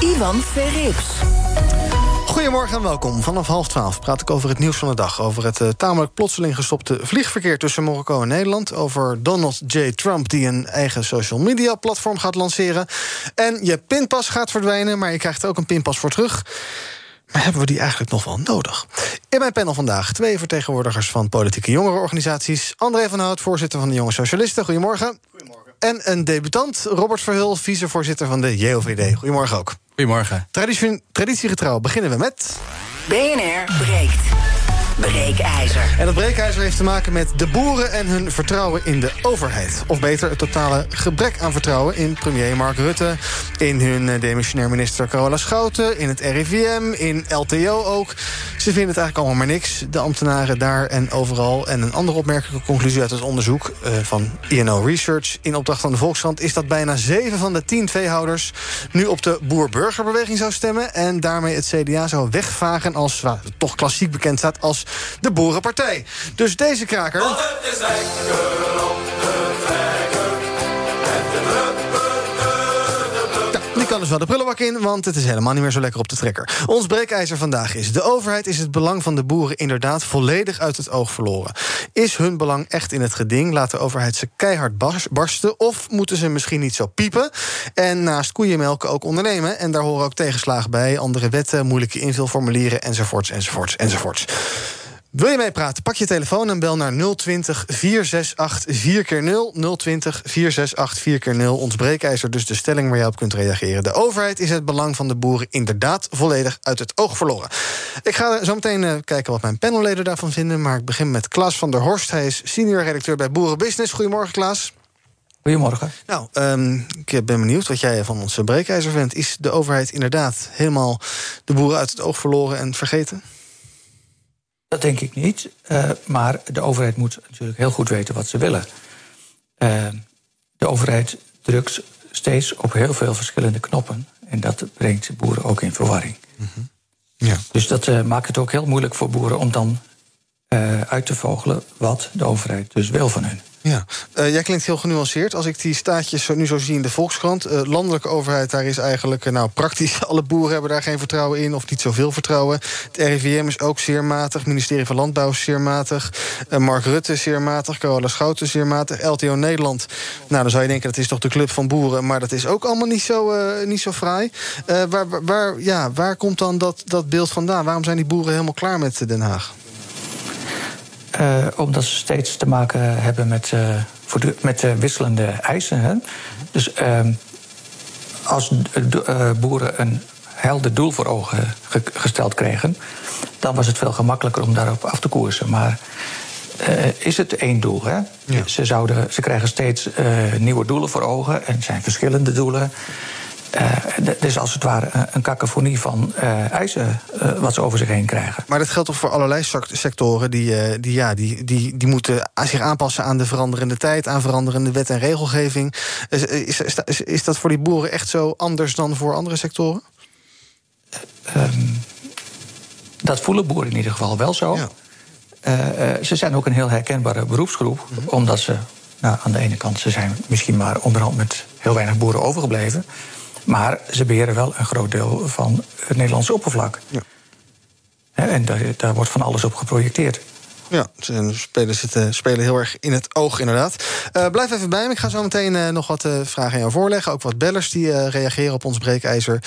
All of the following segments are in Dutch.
Ivan Verrips. Goedemorgen en welkom. Vanaf half twaalf praat ik over het nieuws van de dag. Over het uh, tamelijk plotseling gestopte vliegverkeer tussen Marokko en Nederland. Over Donald J. Trump die een eigen social media platform gaat lanceren. En je pinpas gaat verdwijnen, maar je krijgt er ook een pinpas voor terug. Maar hebben we die eigenlijk nog wel nodig? In mijn panel vandaag twee vertegenwoordigers van politieke jongerenorganisaties. André van Hout, voorzitter van de Jonge Socialisten. Goedemorgen. Goedemorgen. En een debutant, Robert Verhul, vicevoorzitter van de JOVD. Goedemorgen ook. Goedemorgen. Traditie, traditiegetrouw beginnen we met... BNR breekt. Breekijzer. En dat breekijzer heeft te maken met de boeren en hun vertrouwen in de overheid. Of beter, het totale gebrek aan vertrouwen in premier Mark Rutte... in hun eh, demissionair minister Carola Schouten... in het RIVM, in LTO ook. Ze vinden het eigenlijk allemaal maar niks, de ambtenaren daar en overal. En een andere opmerkelijke conclusie uit het onderzoek uh, van INO Research... in opdracht van de Volkskrant is dat bijna 7 van de 10 veehouders... nu op de boer-burgerbeweging zou stemmen... en daarmee het CDA zou wegvagen als, wat toch klassiek bekend staat... als de Boerenpartij. Dus deze kraker... Want het is lekker op de trekker. Die kan dus wel de prullenbak in, want het is helemaal niet meer zo lekker op de trekker. Ons breekijzer vandaag is... de overheid is het belang van de boeren inderdaad volledig uit het oog verloren. Is hun belang echt in het geding? Laat de overheid ze keihard barsten? Of moeten ze misschien niet zo piepen? En naast koeienmelken ook ondernemen. En daar horen ook tegenslagen bij. Andere wetten, moeilijke invulformulieren, enzovoorts, enzovoorts, enzovoorts. Wil je meepraten? Pak je telefoon en bel naar 020 468 4x0. 020 468 4x0. Ons breekijzer, dus de stelling waar je op kunt reageren. De overheid is het belang van de boeren inderdaad volledig uit het oog verloren. Ik ga zo meteen uh, kijken wat mijn panelleden daarvan vinden. Maar ik begin met Klaas van der Horst. Hij is senior redacteur bij Boerenbusiness. Goedemorgen, Klaas. Goedemorgen. Nou, um, ik ben benieuwd wat jij van ons breekijzer vindt. Is de overheid inderdaad helemaal de boeren uit het oog verloren en vergeten? Dat denk ik niet. Uh, maar de overheid moet natuurlijk heel goed weten wat ze willen. Uh, de overheid drukt steeds op heel veel verschillende knoppen. En dat brengt boeren ook in verwarring. Mm -hmm. ja. Dus dat uh, maakt het ook heel moeilijk voor boeren om dan uit te vogelen wat de overheid dus wil van hun. Ja, uh, jij klinkt heel genuanceerd. Als ik die staatjes nu zo zie in de Volkskrant... Uh, landelijke overheid, daar is eigenlijk... Nou, praktisch alle boeren hebben daar geen vertrouwen in... of niet zoveel vertrouwen. Het RIVM is ook zeer matig. Ministerie van Landbouw is zeer matig. Mark Rutte is zeer matig. Carola Schouten is zeer matig. LTO Nederland, nou, dan zou je denken... dat is toch de club van boeren. Maar dat is ook allemaal niet zo, niet zo fraai. waar, waar, ja, waar komt dan dat, dat beeld vandaan? Waarom zijn die boeren helemaal klaar met Den Haag? Uh, omdat ze steeds te maken hebben met, uh, met uh, wisselende eisen. Hè? Dus ehm, als boeren een helder doel voor ogen ge gesteld kregen, dan was het veel gemakkelijker om daarop af te koersen. Maar is het één doel? Hè? Ja. Ze, zouden, ze krijgen steeds nieuwe doelen voor ogen en zijn verschillende doelen. Uh, dus als het ware een cacophonie van uh, eisen uh, wat ze over zich heen krijgen. Maar dat geldt toch voor allerlei sectoren die, die, ja, die, die, die moeten zich aanpassen aan de veranderende tijd, aan veranderende wet en regelgeving. Is, is, is, is dat voor die boeren echt zo anders dan voor andere sectoren? Um, dat voelen boeren in ieder geval wel zo. Ja. ze zijn ook een heel herkenbare beroepsgroep, mm -hmm. omdat ze nou, aan de ene kant ze zijn misschien maar onderhand met heel weinig boeren overgebleven. Maar ze beheren wel een groot deel van het Nederlandse oppervlak. Ja. En daar, daar wordt van alles op geprojecteerd. Ja, de spelers zitten, spelen heel erg in het oog, inderdaad. Uh, blijf even bij me. Ik ga zo meteen uh, nog wat uh, vragen aan jou voorleggen. Ook wat bellers die reageren op ons breekijzer.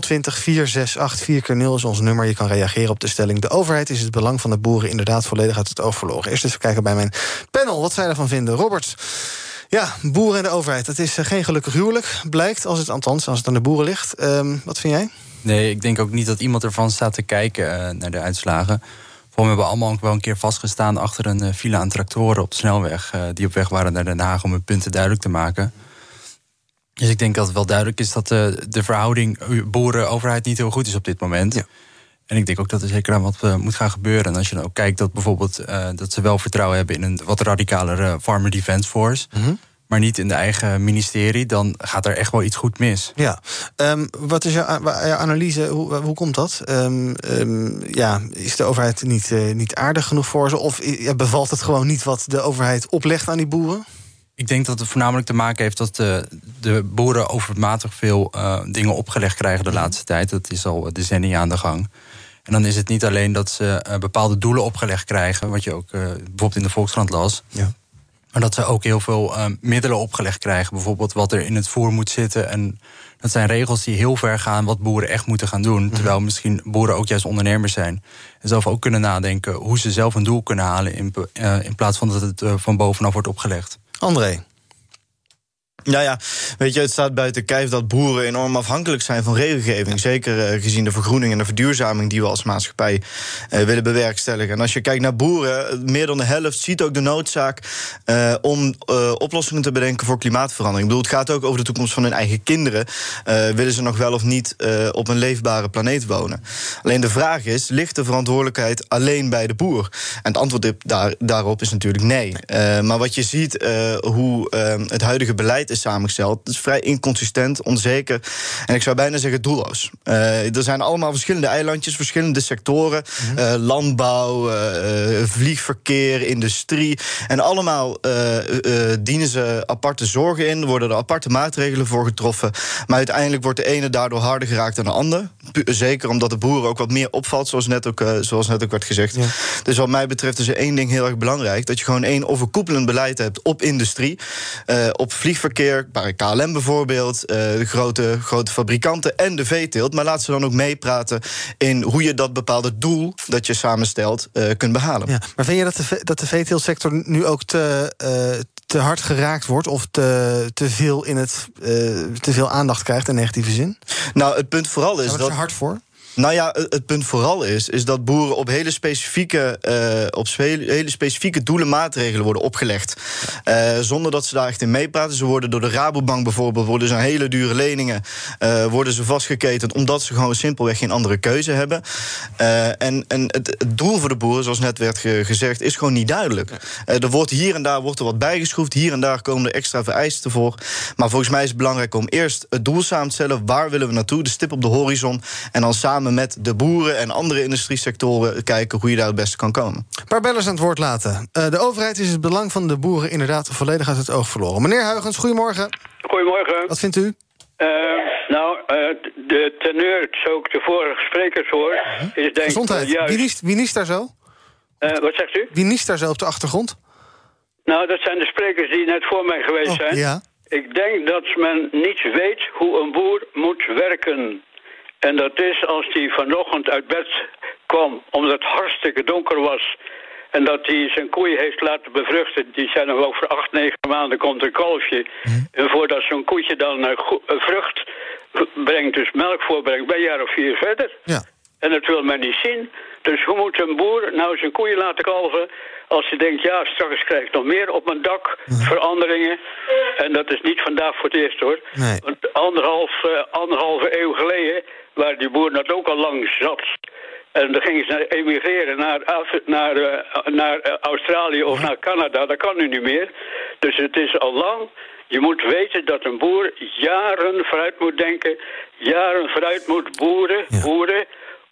020 468 4x0 is ons nummer. Je kan reageren op de stelling. De overheid is het belang van de boeren inderdaad volledig uit het oog verloren. Eerst even kijken bij mijn panel wat zij ervan vinden. Robert. Ja, boeren en de overheid. Dat is geen gelukkig huwelijk, blijkt. Als het, althans, als het aan de boeren ligt. Um, wat vind jij? Nee, ik denk ook niet dat iemand ervan staat te kijken naar de uitslagen. We hebben allemaal ook wel een keer vastgestaan achter een file aan tractoren op de snelweg. die op weg waren naar Den Haag om hun punten duidelijk te maken. Dus ik denk dat het wel duidelijk is dat de, de verhouding boeren-overheid niet heel goed is op dit moment. Ja. En ik denk ook dat er zeker aan wat uh, moet gaan gebeuren. En als je dan ook kijkt dat bijvoorbeeld uh, dat ze wel vertrouwen hebben in een wat radicalere Farmer Defense Force. Mm -hmm. Maar niet in de eigen ministerie, dan gaat er echt wel iets goed mis. Ja, um, wat is jouw, analyse? Hoe, hoe komt dat? Um, um, ja, is de overheid niet, uh, niet aardig genoeg voor ze? Of bevalt het gewoon niet wat de overheid oplegt aan die boeren? Ik denk dat het voornamelijk te maken heeft dat de, de boeren overmatig veel uh, dingen opgelegd krijgen de laatste tijd. Dat is al decennia aan de gang. En dan is het niet alleen dat ze uh, bepaalde doelen opgelegd krijgen, wat je ook uh, bijvoorbeeld in de Volkskrant las. Ja. Maar dat ze ook heel veel uh, middelen opgelegd krijgen. Bijvoorbeeld wat er in het voer moet zitten. En dat zijn regels die heel ver gaan wat boeren echt moeten gaan doen. Mm-hmm. Terwijl misschien boeren ook juist ondernemers zijn. En zelf ook kunnen nadenken hoe ze zelf een doel kunnen halen. In, in plaats van dat het van bovenaf wordt opgelegd. André. Nou ja, weet je, het staat buiten kijf dat boeren enorm afhankelijk zijn van regelgeving. Zeker uh, gezien de vergroening en de verduurzaming die we als maatschappij uh, willen bewerkstelligen. En als je kijkt naar boeren, meer dan de helft ziet ook de noodzaak uh, om oplossingen te bedenken voor klimaatverandering. Ik bedoel, het gaat ook over de toekomst van hun eigen kinderen. willen ze nog wel of niet op een leefbare planeet wonen? Alleen de vraag is: ligt de verantwoordelijkheid alleen bij de boer? En het antwoord daar, daarop is natuurlijk nee. maar wat je ziet, hoe het huidige beleid is samengesteld. Het is vrij inconsistent, onzeker en ik zou bijna zeggen doelloos. Uh, er zijn allemaal verschillende eilandjes, verschillende sectoren: mm -hmm. uh, landbouw, uh, vliegverkeer, industrie. En allemaal dienen ze aparte zorgen in, worden er aparte maatregelen voor getroffen. Maar uiteindelijk wordt de ene daardoor harder geraakt dan de ander. Zeker omdat de boeren ook wat meer opvalt, zoals net ook, zoals net ook werd gezegd. Ja. Dus wat mij betreft is er één ding heel erg belangrijk: dat je gewoon één overkoepelend beleid hebt op industrie, op vliegverkeer bij KLM bijvoorbeeld, uh, de grote, grote fabrikanten en de veeteelt. Maar laat ze dan ook meepraten in hoe je dat bepaalde doel dat je samenstelt uh, kunt behalen. Ja, maar vind je dat de, dat de veeteeltsector nu ook te, uh, te hard geraakt wordt of te, te, veel in het, te veel aandacht krijgt in negatieve zin? Nou, het punt vooral is. Daar dat er hard voor? Nou ja, het punt vooral is, is dat boeren op hele specifieke, uh, op hele specifieke doelen maatregelen worden opgelegd. Uh, zonder dat ze daar echt in meepraten. Ze worden door de Rabobank bijvoorbeeld, worden ze hele dure leningen, uh, worden ze vastgeketend, omdat ze gewoon simpelweg geen andere keuze hebben. en en het, doel voor de boeren, zoals net werd ge gezegd, is gewoon niet duidelijk. er wordt hier en daar wordt er wat bijgeschroefd, hier en daar komen er extra vereisten voor. Maar volgens mij is het belangrijk om eerst het doel samen te stellen. Waar willen we naartoe? De stip op de horizon. En dan samen met de boeren en andere industriesectoren kijken hoe je daar het beste kan komen. Een paar bellers aan het woord laten. Uh, de overheid is het belang van de boeren inderdaad volledig uit het oog verloren. Meneer Huigens, goedemorgen. Goedemorgen. Wat vindt u? Uh, nou, uh, de teneur, zo ik de vorige sprekers hoor, is denk Gezondheid. Juist... Wie, niest, wie niest daar zo? wat zegt u? Wie niest daar zo op de achtergrond? Nou, dat zijn de sprekers die net voor mij geweest oh, zijn. Ja. Ik denk dat men niet weet hoe een boer moet werken. En dat is als hij vanochtend uit bed kwam, omdat het hartstikke donker was. En dat hij zijn koeien heeft laten bevruchten. Die zijn nog over acht, negen maanden komt een kalfje. En voordat zo'n koetje dan een vrucht brengt, dus melk voorbrengt, ben je jaar of vier verder. Ja. En dat wil men niet zien. Dus hoe moet een boer nou zijn koeien laten kalven... als hij denkt, ja, straks krijg ik nog meer op mijn dak, veranderingen. En dat is niet vandaag voor het eerst, hoor. Nee. Want anderhalf, uh, anderhalve eeuw geleden waar die boer dat ook al lang zat. En dan gingen ze emigreren naar, naar, uh, naar Australië of naar Canada. Dat kan nu niet meer. Dus het is al lang. Je moet weten dat een boer jaren vooruit moet denken. Jaren vooruit moet boeren, Ja. boeren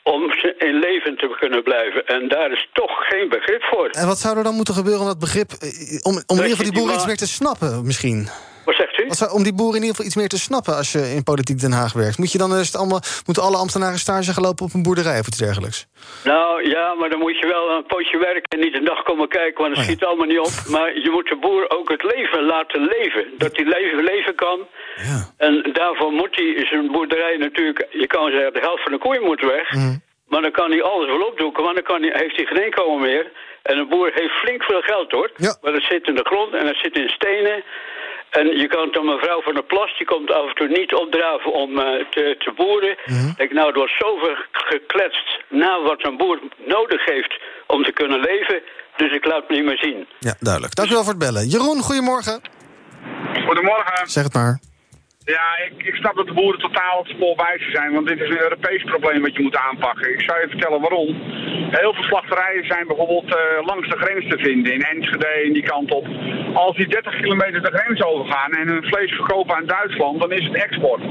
om ze in leven te kunnen blijven. En daar is toch geen begrip voor. En wat zou er dan moeten gebeuren om dat begrip... eh, om, om in ieder geval die boeren iets meer te snappen, misschien? Wat zegt u? Wat zou, om die boeren in ieder geval iets meer te snappen... als je in politiek Den Haag werkt? Moet je dan eerst allemaal, moeten alle ambtenaren stage gaan lopen op een boerderij of iets dergelijks? Nou ja, maar dan moet je wel een poosje werken en niet een dag komen kijken, want het Oh ja. schiet allemaal niet op. Maar je moet de boer ook het leven laten leven. Dat hij leven, leven kan. Ja. En daarvoor moet hij zijn boerderij natuurlijk, je kan zeggen, de helft van de koeien moet weg. Mhm. Maar dan kan hij alles wel opdoeken, want dan kan hij, heeft hij geen inkomen meer. En een boer heeft flink veel geld hoor. Ja. Maar dat zit in de grond en dat zit in stenen. En je kan dan mevrouw van der Plas, die komt af en toe niet opdraven om eh, te, te boeren. Mhm. Ik nou, er wordt zoveel gekletst na wat een boer nodig heeft om te kunnen leven. Dus ik laat het niet meer zien. Ja, duidelijk. Dank u wel voor het bellen. Jeroen, goedemorgen. Goedemorgen. Zeg het maar. Ja, ik, ik snap dat de boeren totaal het spoor zijn, want dit is een Europees probleem wat je moet aanpakken. Ik zou je vertellen waarom. Heel veel slachterijen zijn bijvoorbeeld eh, langs de grens te vinden, in Enschede en die kant op. Als die 30 kilometer de grens overgaan en hun vlees verkopen aan Duitsland, dan is het export.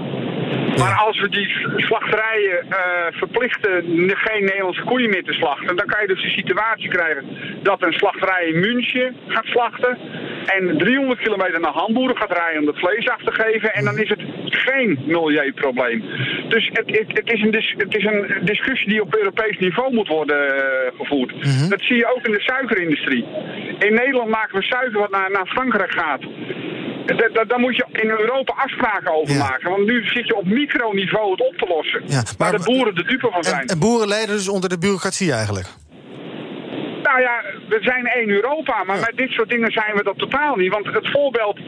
Maar als we die slachterijen eh, verplichten geen Nederlandse koeien meer te slachten, dan kan je dus de situatie krijgen dat een slachterij in München gaat slachten en 300 kilometer naar Hamburg gaat rijden om het vlees af te geven en dan is het geen milieuprobleem. Dus het, het, het, is, een dis, het is een discussie die op Europees niveau moet worden uh, gevoerd. Dat zie je ook in de suikerindustrie. In Nederland maken we suiker wat naar, naar Frankrijk gaat. Daar moet je in Europa afspraken over Ja. maken. Want nu zit je op microniveau het op te lossen. Ja, waar de boeren de dupe van zijn. En, en boeren lijden dus onder de bureaucratie eigenlijk. Nou ja, we zijn één Europa, maar met dit soort dingen zijn we dat totaal niet. Want het voorbeeld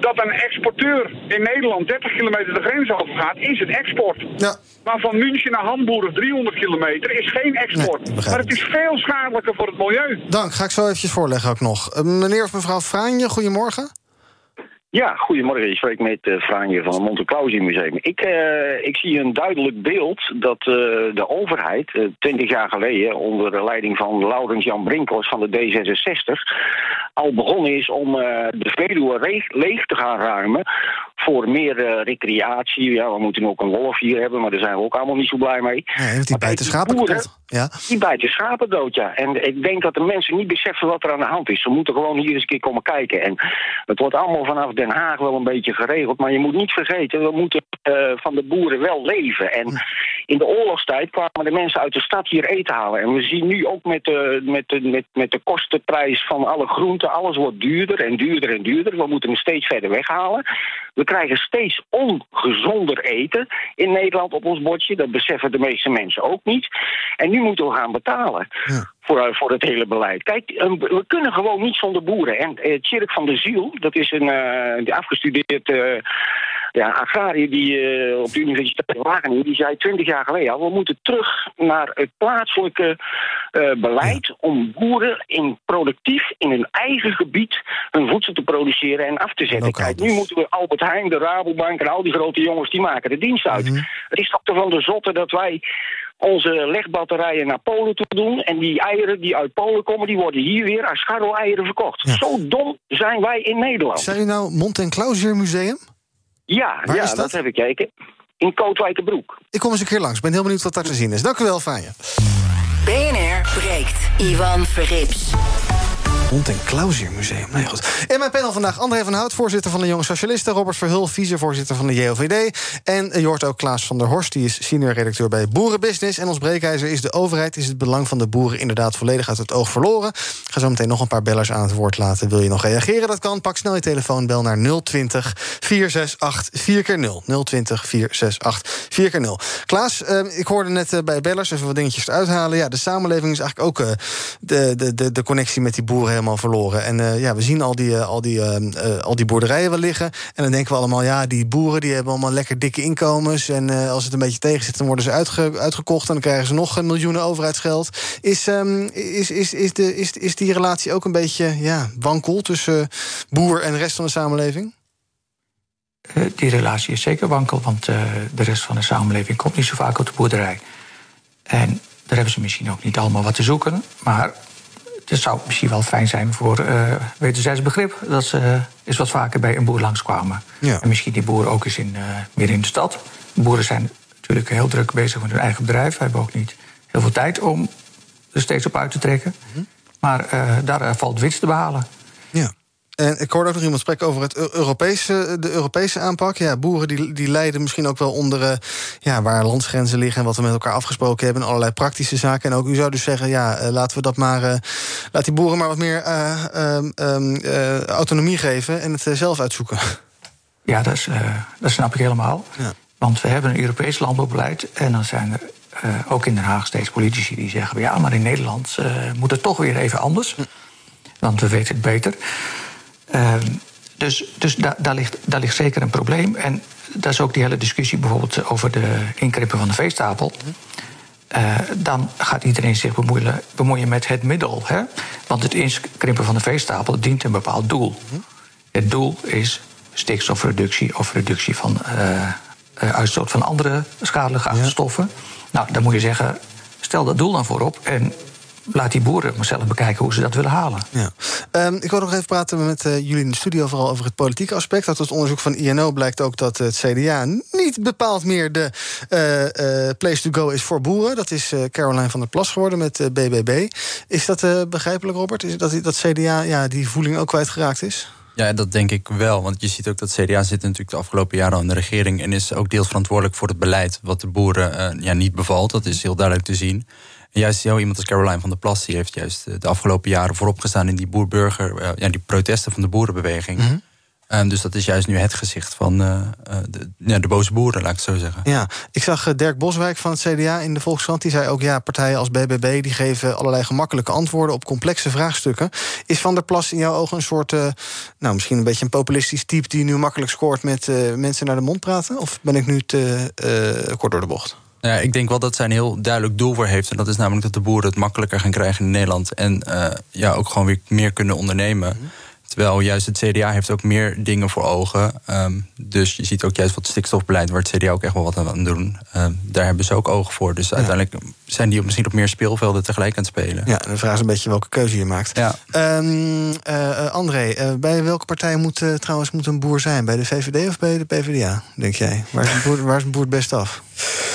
dat een exporteur in Nederland 30 kilometer de grens overgaat, is het export. Ja. Maar van München naar Hamburg 300 kilometer is geen export. Nee, maar het is veel schadelijker voor het milieu. Dank, ga ik zo eventjes voorleggen ook nog. Eh, meneer of mevrouw Fraanje, goedemorgen. Ja, goedemorgen. Ik spreek met uh, Franje van het Monte Clausi Museum. Ik, uh, ik zie een duidelijk beeld dat uh, de overheid twintig jaar geleden onder de leiding van Laurens Jan Brinkhorst van de D66 al begonnen is om de Veluwe leeg, te gaan ruimen voor meer recreatie. Ja, we moeten ook een wolf hier hebben, maar daar zijn we ook allemaal niet zo blij mee. Nee, want die bijten schapen kapot. Ja. Die bijten schapen dood, ja. En ik denk dat de mensen niet beseffen wat er aan de hand is. Ze moeten gewoon hier eens een keer komen kijken. En het wordt allemaal vanaf Den Haag wel een beetje geregeld. Maar je moet niet vergeten, we moeten uh, van de boeren wel leven. En in de oorlogstijd kwamen de mensen uit de stad hier eten halen. En we zien nu ook met de, met de, met, met de kostenprijs van alle groenten, alles wordt duurder en duurder en duurder. We moeten hem steeds verder weghalen. We krijgen steeds ongezonder eten in Nederland op ons bordje. Dat beseffen de meeste mensen ook niet. En nu moeten we gaan betalen. Ja. Voor, voor het hele beleid. Kijk, um, we kunnen gewoon niet zonder boeren. En uh, Tjerk van der Ziel, dat is een uh, afgestudeerd uh, ja, agrariër die uh, op de Universiteit Wageningen, die zei twintig jaar geleden al, we moeten terug naar het plaatselijke uh, beleid om boeren in productief in hun eigen gebied hun voedsel te produceren en af te zetten. Kijk, dus. nu moeten we Albert Heijn, de Rabobank en al die grote jongens, die maken de dienst uit. Mhm. Mm -hmm. Het is toch toch van de zotte dat wij onze legbatterijen naar Polen toe doen. En die eieren die uit Polen komen, die worden hier weer als scharrel-eieren verkocht. Ja. Zo dom zijn wij in Nederland. Zijn u nou Mont en Clausier Museum? Ja, Waar ja is dat? dat? heb ik gekeken. In Kootwijkenbroek. Ik kom eens een keer langs. Ik ben heel benieuwd wat daar te zien is. Dank u wel, Franje. BNR breekt. Ivan Verrips. Mont en Clausier Museum. Nee, goed. In mijn panel vandaag André van Hout, voorzitter van de Jonge Socialisten... Robert Verhul, vicevoorzitter van de JOVD... en je hoort ook Klaas van der Horst, die is senior redacteur bij Boerenbusiness. En ons breekijzer is de overheid. Is het belang van de boeren inderdaad volledig uit het oog verloren? Ik ga zo meteen nog een paar bellers aan het woord laten. Wil je nog reageren? Dat kan. Pak snel je telefoon, bel naar 020 468 4x0. 020 468 4x0. Klaas, uh, ik hoorde net uh, bij bellers even wat dingetjes eruit halen. Ja, de samenleving is eigenlijk ook uh, de, de, de, de connectie met die boeren helemaal verloren. En uh, ja, we zien al die, uh, al, die, uh, al die boerderijen wel liggen. En dan denken we allemaal, ja, die boeren die hebben allemaal lekker dikke inkomens. En als het een beetje tegen zit, dan worden ze uitge uitgekocht. En dan krijgen ze nog miljoenen overheidsgeld. Is, um, is, is, is, de, is, is die relatie ook een beetje ja, wankel tussen boer en de rest van de samenleving? die relatie is zeker wankel, want de rest van de samenleving komt niet zo vaak op de boerderij. En daar hebben ze misschien ook niet allemaal wat te zoeken. Maar het zou misschien wel fijn zijn voor uh, wederzijds begrip... dat ze eens wat vaker bij een boer langskwamen. Ja. En misschien die boeren ook eens in, uh, meer in de stad. Boeren zijn natuurlijk heel druk bezig met hun eigen bedrijf. We hebben ook niet heel veel tijd om er steeds op uit te trekken. Mhm. Mm -hmm. Maar daar valt winst te behalen. En ik hoorde ook nog iemand spreken over het Europese, de Europese aanpak. Ja, boeren die, die lijden misschien ook wel onder uh, ja, waar landsgrenzen liggen... en wat we met elkaar afgesproken hebben... en allerlei praktische zaken. En ook u zou dus zeggen, ja, uh, laten we dat maar... Uh, laat die boeren maar wat meer um, autonomie geven... en het zelf uitzoeken. Ja, dat, is, dat snap ik helemaal. Ja. Want we hebben een Europees landbouwbeleid... en dan zijn er ook in Den Haag steeds politici die zeggen... ja, maar in Nederland moet het toch weer even anders... Want we weten het beter. Uh, dus dus da daar, ligt, daar ligt zeker een probleem. En dat is ook die hele discussie bijvoorbeeld over de inkrippen van de veestapel. Uh, dan gaat iedereen zich bemoeien, bemoeien met het middel. Hè? Want het inkrimpen van de veestapel dient een bepaald doel. Het doel is stikstofreductie of reductie van uh, uitstoot van andere schadelijke stoffen. Nou, dan moet je zeggen, stel dat doel dan voorop en laat die boeren maar zelf bekijken hoe ze dat willen halen. Ja. Um, ik wil nog even praten met uh, jullie in de studio vooral over het politieke aspect. Uit het onderzoek van INO blijkt ook dat het CDA niet bepaald meer de uh, uh, place to go is voor boeren. Dat is Caroline van der Plas geworden met BBB. Is dat begrijpelijk, Robert? Is dat dat CDA ja, die voeling ook kwijtgeraakt is? Ja, dat denk ik wel. Want je ziet ook dat CDA zit natuurlijk de afgelopen jaren al in de regering... en is ook deels verantwoordelijk voor het beleid wat de boeren ja, niet bevalt. Dat is heel duidelijk te zien. En juist zo iemand als Caroline van der Plas... die heeft juist eh, de afgelopen jaren voorop gestaan... in die boerburger, uh, ja, die protesten van de boerenbeweging. Mm dus dat is juist nu het gezicht van uh, de, ja, de, boze boeren, laat ik het zo zeggen. Ja, ik zag Dirk Boswijk van het CDA in de Volkskrant. Die zei ook, ja, partijen als BBB... die geven allerlei gemakkelijke antwoorden op complexe vraagstukken. Is Van der Plas in jouw ogen een soort... nou, misschien een beetje een populistisch type... die nu makkelijk scoort met mensen naar de mond praten? Of ben ik nu te kort door de bocht? Ja, ik denk wel dat zij een heel duidelijk doel voor heeft. En dat is namelijk dat de boeren het makkelijker gaan krijgen in Nederland. En uh, ja, ook gewoon weer meer kunnen ondernemen. Mhm. Terwijl juist het CDA heeft ook meer dingen voor ogen. Um, dus je ziet ook juist wat stikstofbeleid, waar het CDA ook echt wel wat aan doen. Um, daar hebben ze ook ogen voor. Dus uiteindelijk zijn die misschien op meer speelvelden tegelijk aan het spelen. Ja, de vraag is een beetje welke keuze je maakt. Ja. Um, uh, André, uh, bij welke partij moet uh, trouwens moet een boer zijn? Bij de VVD of bij de PvdA, denk jij? Waar is een boer, waar is een boer het best af?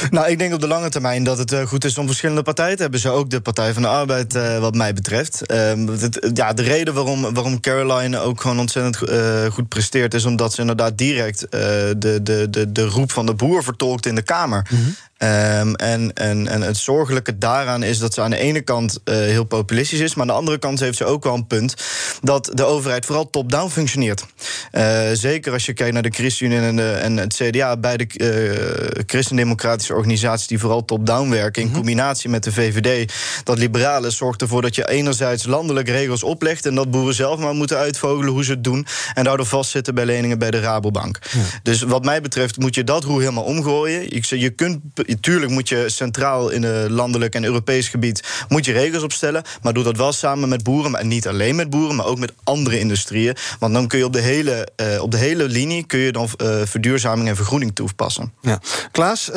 Nou, ik denk op de lange termijn dat het uh, goed is om verschillende partijen te hebben. Zo ook de Partij van de Arbeid, uh, wat mij betreft. Het, ja, de reden waarom, waarom Caroline ook gewoon ontzettend uh, goed presteert... is omdat ze inderdaad direct de, de, de, de roep van de boer vertolkt in de Kamer. -hmm. Um, en, en, en het zorgelijke daaraan is dat ze aan de ene kant uh, heel populistisch is, maar aan de andere kant heeft ze ook wel een punt dat de overheid vooral top-down functioneert. Uh, zeker als je kijkt naar de ChristenUnie en, de, en het CDA, beide uh, christendemocratische organisaties die vooral top-down werken, in mm -hmm. combinatie met de VVD. Dat liberale zorgt ervoor dat je enerzijds landelijk regels oplegt en dat boeren zelf maar moeten uitvogelen hoe ze het doen en daardoor vastzitten bij leningen bij de Rabobank. Ja. Dus wat mij betreft moet je dat roer helemaal omgooien. Ik, je kunt tuurlijk moet je centraal in het landelijk en Europees gebied moet je regels opstellen. Maar doe dat wel samen met boeren. Maar niet alleen met boeren, maar ook met andere industrieën. Want dan kun je op de hele, uh, op de hele linie kun je dan uh, verduurzaming en vergroening toepassen. Ja. Klaas,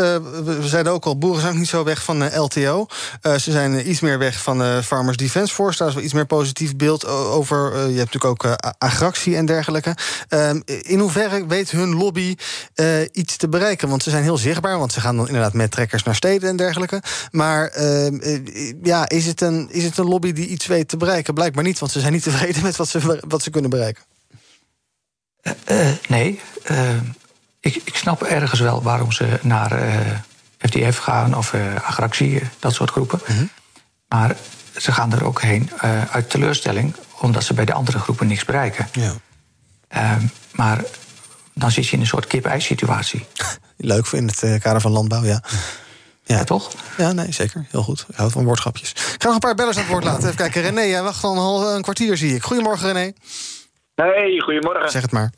we zeiden ook al, boeren zijn niet zo weg van LTO. ze zijn iets meer weg van de Farmers Defence Force. Daar is wel iets meer positief beeld over. je hebt natuurlijk ook agractie en dergelijke. Ehm, in hoeverre weet hun lobby iets te bereiken? Want ze zijn heel zichtbaar, want ze gaan dan inderdaad met trekkers naar steden en dergelijke. Maar uh, ja, is het, een, is het een lobby die iets weet te bereiken? Blijkbaar niet, want ze zijn niet tevreden met wat ze, wat ze kunnen bereiken. Uh, nee, ik, ik snap ergens wel waarom ze naar FDF gaan of Agractie, dat soort groepen. Mm -hmm. Maar ze gaan er ook heen uit teleurstelling, omdat ze bij de andere groepen niks bereiken. Ja. Ehm, maar dan zit je in een soort kip-ei-situatie. Leuk in het eh, kader van landbouw, ja. Ja, toch? Ja, nee, zeker. Heel goed. Ik hou van woordgrapjes. Ik ga nog een paar bellers aan het woord laten. Even kijken. René, jij wacht al een, een kwartier, zie ik. Goedemorgen, René. Hey, goedemorgen. Zeg het maar.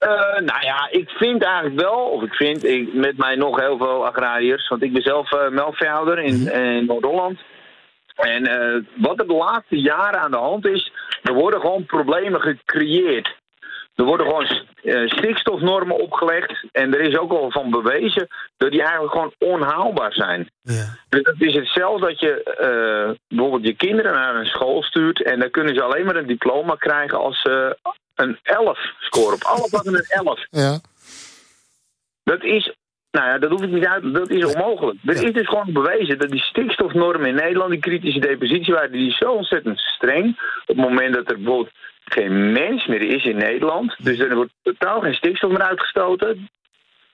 Uh, nou ja, ik vind eigenlijk wel, of ik vind ik, met mij nog heel veel agrariërs, want ik ben zelf uh, melkveehouder in, mm -hmm. in Noord-Holland. En uh, wat er de laatste jaren aan de hand is, er worden gewoon problemen gecreëerd. Er worden gewoon uh, stikstofnormen opgelegd. En er is ook al van bewezen dat die eigenlijk gewoon onhaalbaar zijn. Ja. Dus het is hetzelfde dat je uh, bijvoorbeeld je kinderen naar een school stuurt. En dan kunnen ze alleen maar een diploma krijgen als ze een 11 scoren. Op alle vlakken een 11. Ja. Dat is nou ja, dat hoef ik niet uit. Dat is onmogelijk. Er is dus gewoon bewezen dat die stikstofnormen in Nederland, die kritische depositiewaarde, die is zo ontzettend streng. Op het moment dat er bijvoorbeeld geen mens meer is in Nederland. Dus er wordt totaal geen stikstof meer uitgestoten.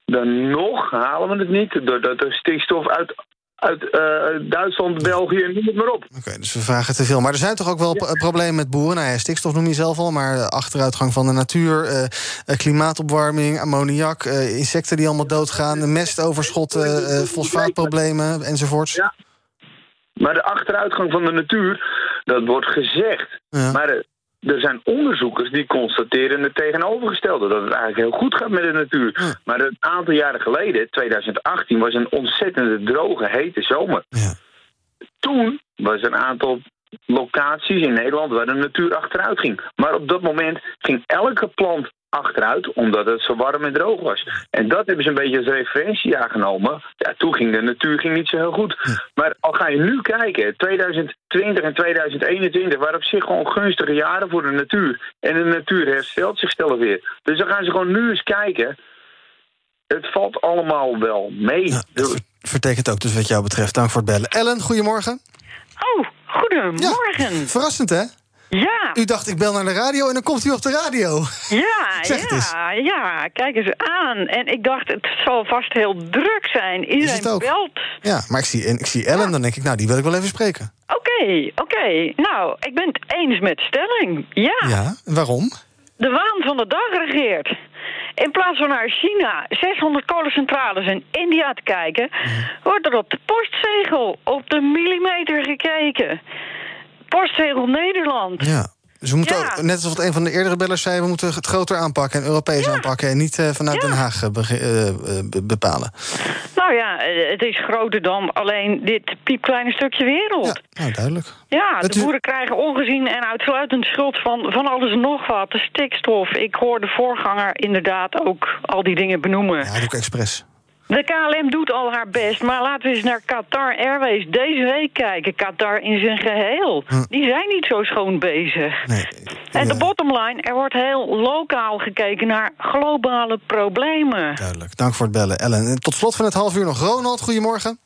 Dan nog halen we het niet doordat er stikstof uit, uit uh, Duitsland, België, noem het maar op. Oké, okay, dus we vragen te veel. Maar er zijn toch ook wel ja. problemen met boeren? Nou ja, stikstof noem je zelf al, maar achteruitgang van de natuur... Uh, klimaatopwarming, ammoniak, uh, insecten die allemaal doodgaan... mestoverschotten, fosfaatproblemen enzovoorts. Ja. Maar de achteruitgang van de natuur, dat wordt gezegd. Ja. Maar er zijn onderzoekers die constateren het tegenovergestelde. Dat het eigenlijk heel goed gaat met de natuur. Maar een aantal jaren geleden, 2018, was een ontzettende droge, hete zomer. Ja. Toen was er een aantal locaties in Nederland waar de natuur achteruit ging. Maar op dat moment ging elke plant achteruit omdat het zo warm en droog was. En dat hebben ze een beetje als referentie aangenomen. Ja, toen ging de natuur ging niet zo heel goed. Maar al ga je nu kijken, 2020 en 2021 waren op zich gewoon gunstige jaren voor de natuur. En de natuur herstelt zichzelf weer. Dus dan gaan ze gewoon nu eens kijken. Het valt allemaal wel mee. Dat vertekent ook dus wat jou betreft. Dank voor het bellen. Ellen, goedemorgen. Oh, goedemorgen. Verrassend, hè? Ja. U dacht, ik bel naar de radio en dan komt u op de radio. Ja, Zeg ja, ja, kijk eens aan. En ik dacht, het zal vast heel druk zijn. Iedereen het ook? belt. Ja, maar ik zie, en ik zie Ellen, dan denk ik, nou, die wil ik wel even spreken. Oké, oké. Nou, ik ben het eens met stelling. Ja, Ja, waarom? de waan van de dag regeert. In plaats van naar China, 600 kolencentrales en India te kijken... wordt er op de postzegel op de millimeter gekeken. Postzegel Nederland. Ja. Dus we moeten Ja. ook, net als wat een van de eerdere bellers zei... we moeten het groter aanpakken en Europees aanpakken... en niet eh, vanuit Den Haag eh, eh, be- bepalen. Nou ja, het is groter dan alleen dit piepkleine stukje wereld. Nou, duidelijk. Ja, de boeren krijgen ongezien en uitsluitend schuld van, van alles en nog wat. De stikstof. Ik hoor de voorganger inderdaad ook al die dingen benoemen. Ja, ik expres. De KLM doet al haar best, maar laten we eens naar Qatar Airways deze week kijken. Qatar in zijn geheel. Die zijn niet zo schoon bezig. En de bottom line, er wordt heel lokaal gekeken naar globale problemen. Duidelijk. Dank voor het bellen, Ellen. En tot slot van het half uur nog Ronald. Goedemorgen.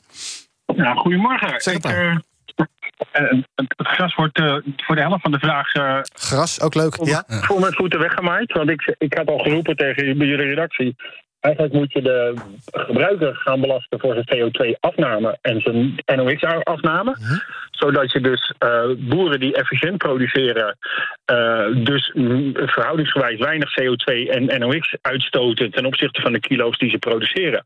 Ja, goedemorgen. Zeg het ik, maar. eh, eh, het gras wordt eh, voor de helft van de vraag eh, Gras, ook leuk. Ja. voor mijn voeten weggemaaid. Want ik, ik had al geroepen tegen bij jullie redactie. Eigenlijk moet je de gebruiker gaan belasten voor zijn CO2-afname en zijn NOx-afname. Zodat je dus eh, boeren die efficiënt produceren, eh, dus verhoudingsgewijs weinig CO2 en NOx uitstoten ten opzichte van de kilo's die ze produceren.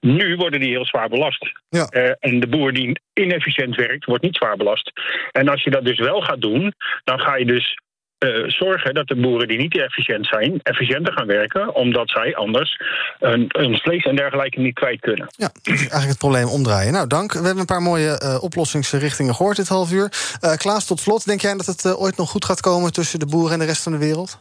Nu worden die heel zwaar belast. Ja. Eh, en de boer die inefficiënt werkt, wordt niet zwaar belast. En als je dat dus wel gaat doen, dan ga je dus eh, zorgen dat de boeren die niet efficiënt zijn, efficiënter gaan werken, omdat zij anders hun, hun vlees en dergelijke niet kwijt kunnen. Ja, eigenlijk het probleem omdraaien. Nou, dank. We hebben een paar mooie eh, oplossingsrichtingen gehoord dit half uur. Eh, Klaas, tot slot, denk jij dat het ooit nog goed gaat komen tussen de boeren en de rest van de wereld?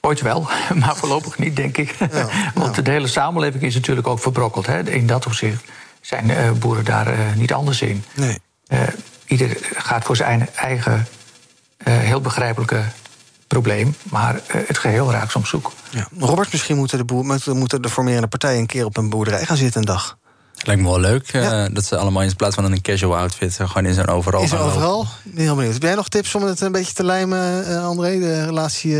Ooit wel, maar voorlopig niet, denk ik. Want de hele samenleving is natuurlijk ook verbrokkeld. Hè. In dat opzicht zijn eh, boeren daar eh, niet anders in. Nee. Eh, ieder gaat voor zijn eigen heel begrijpelijke probleem, maar eh, het geheel raakt soms zoek. Ja. Robert, misschien moeten de, boer, moeten de formerende partijen een keer op een boerderij gaan zitten een dag. Lijkt me wel leuk eh, dat ze allemaal in plaats van in een casual outfit... eh, gewoon in zo'n overal er lopen. overal? Ben heel benieuwd. Heb jij nog tips om het een beetje te lijmen, eh, André? De relatie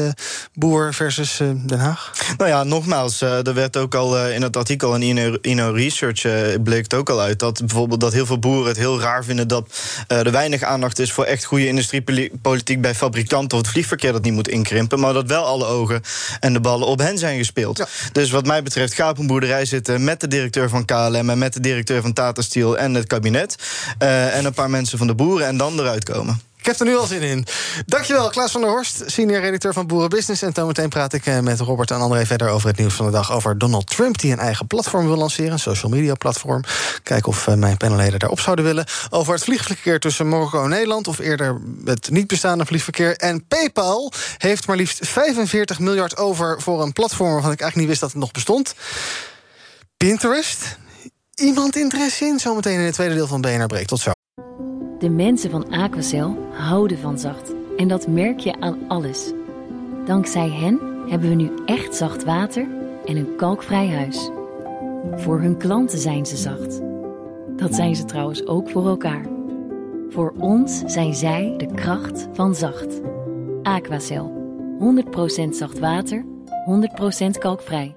boer versus eh, Den Haag? Nou ja, nogmaals, eh, er werd ook al eh, in het artikel in Inno, Inno Research eh, bleek het ook al uit dat bijvoorbeeld dat heel veel boeren het heel raar vinden dat eh, er weinig aandacht is voor echt goede industriepolitiek bij fabrikanten of het vliegverkeer dat niet moet inkrimpen, maar dat wel alle ogen en de ballen op hen zijn gespeeld. Dus wat mij betreft, ga op een boerderij zitten met de directeur van KLM en met de directeur van Tata Steel en het kabinet eh, en een paar mensen van de boeren en dan eruit komen. Ik heb er nu al zin in. Dankjewel, Klaas van der Horst, senior redacteur van Boerenbusiness. En zometeen praat ik eh, met Robert en André verder over het nieuws van de dag. Over Donald Trump, die een eigen platform wil lanceren. Een social media platform. Kijken of eh, mijn panelleden daarop zouden willen. Over het vliegverkeer tussen Marokko en Nederland. Of eerder het niet bestaande vliegverkeer. En PayPal heeft maar liefst 45 miljard over voor een platform... waarvan ik eigenlijk niet wist dat het nog bestond. Pinterest? Iemand interesse in? Zometeen in het tweede deel van BNR Breek. Tot zo. De mensen van Aquacel houden van zacht. En dat merk je aan alles. Dankzij hen hebben we nu echt zacht water en een kalkvrij huis. Voor hun klanten zijn ze zacht. Dat zijn ze trouwens ook voor elkaar. Voor ons zijn zij de kracht van zacht. Aquacel. 100% zacht water, 100% kalkvrij.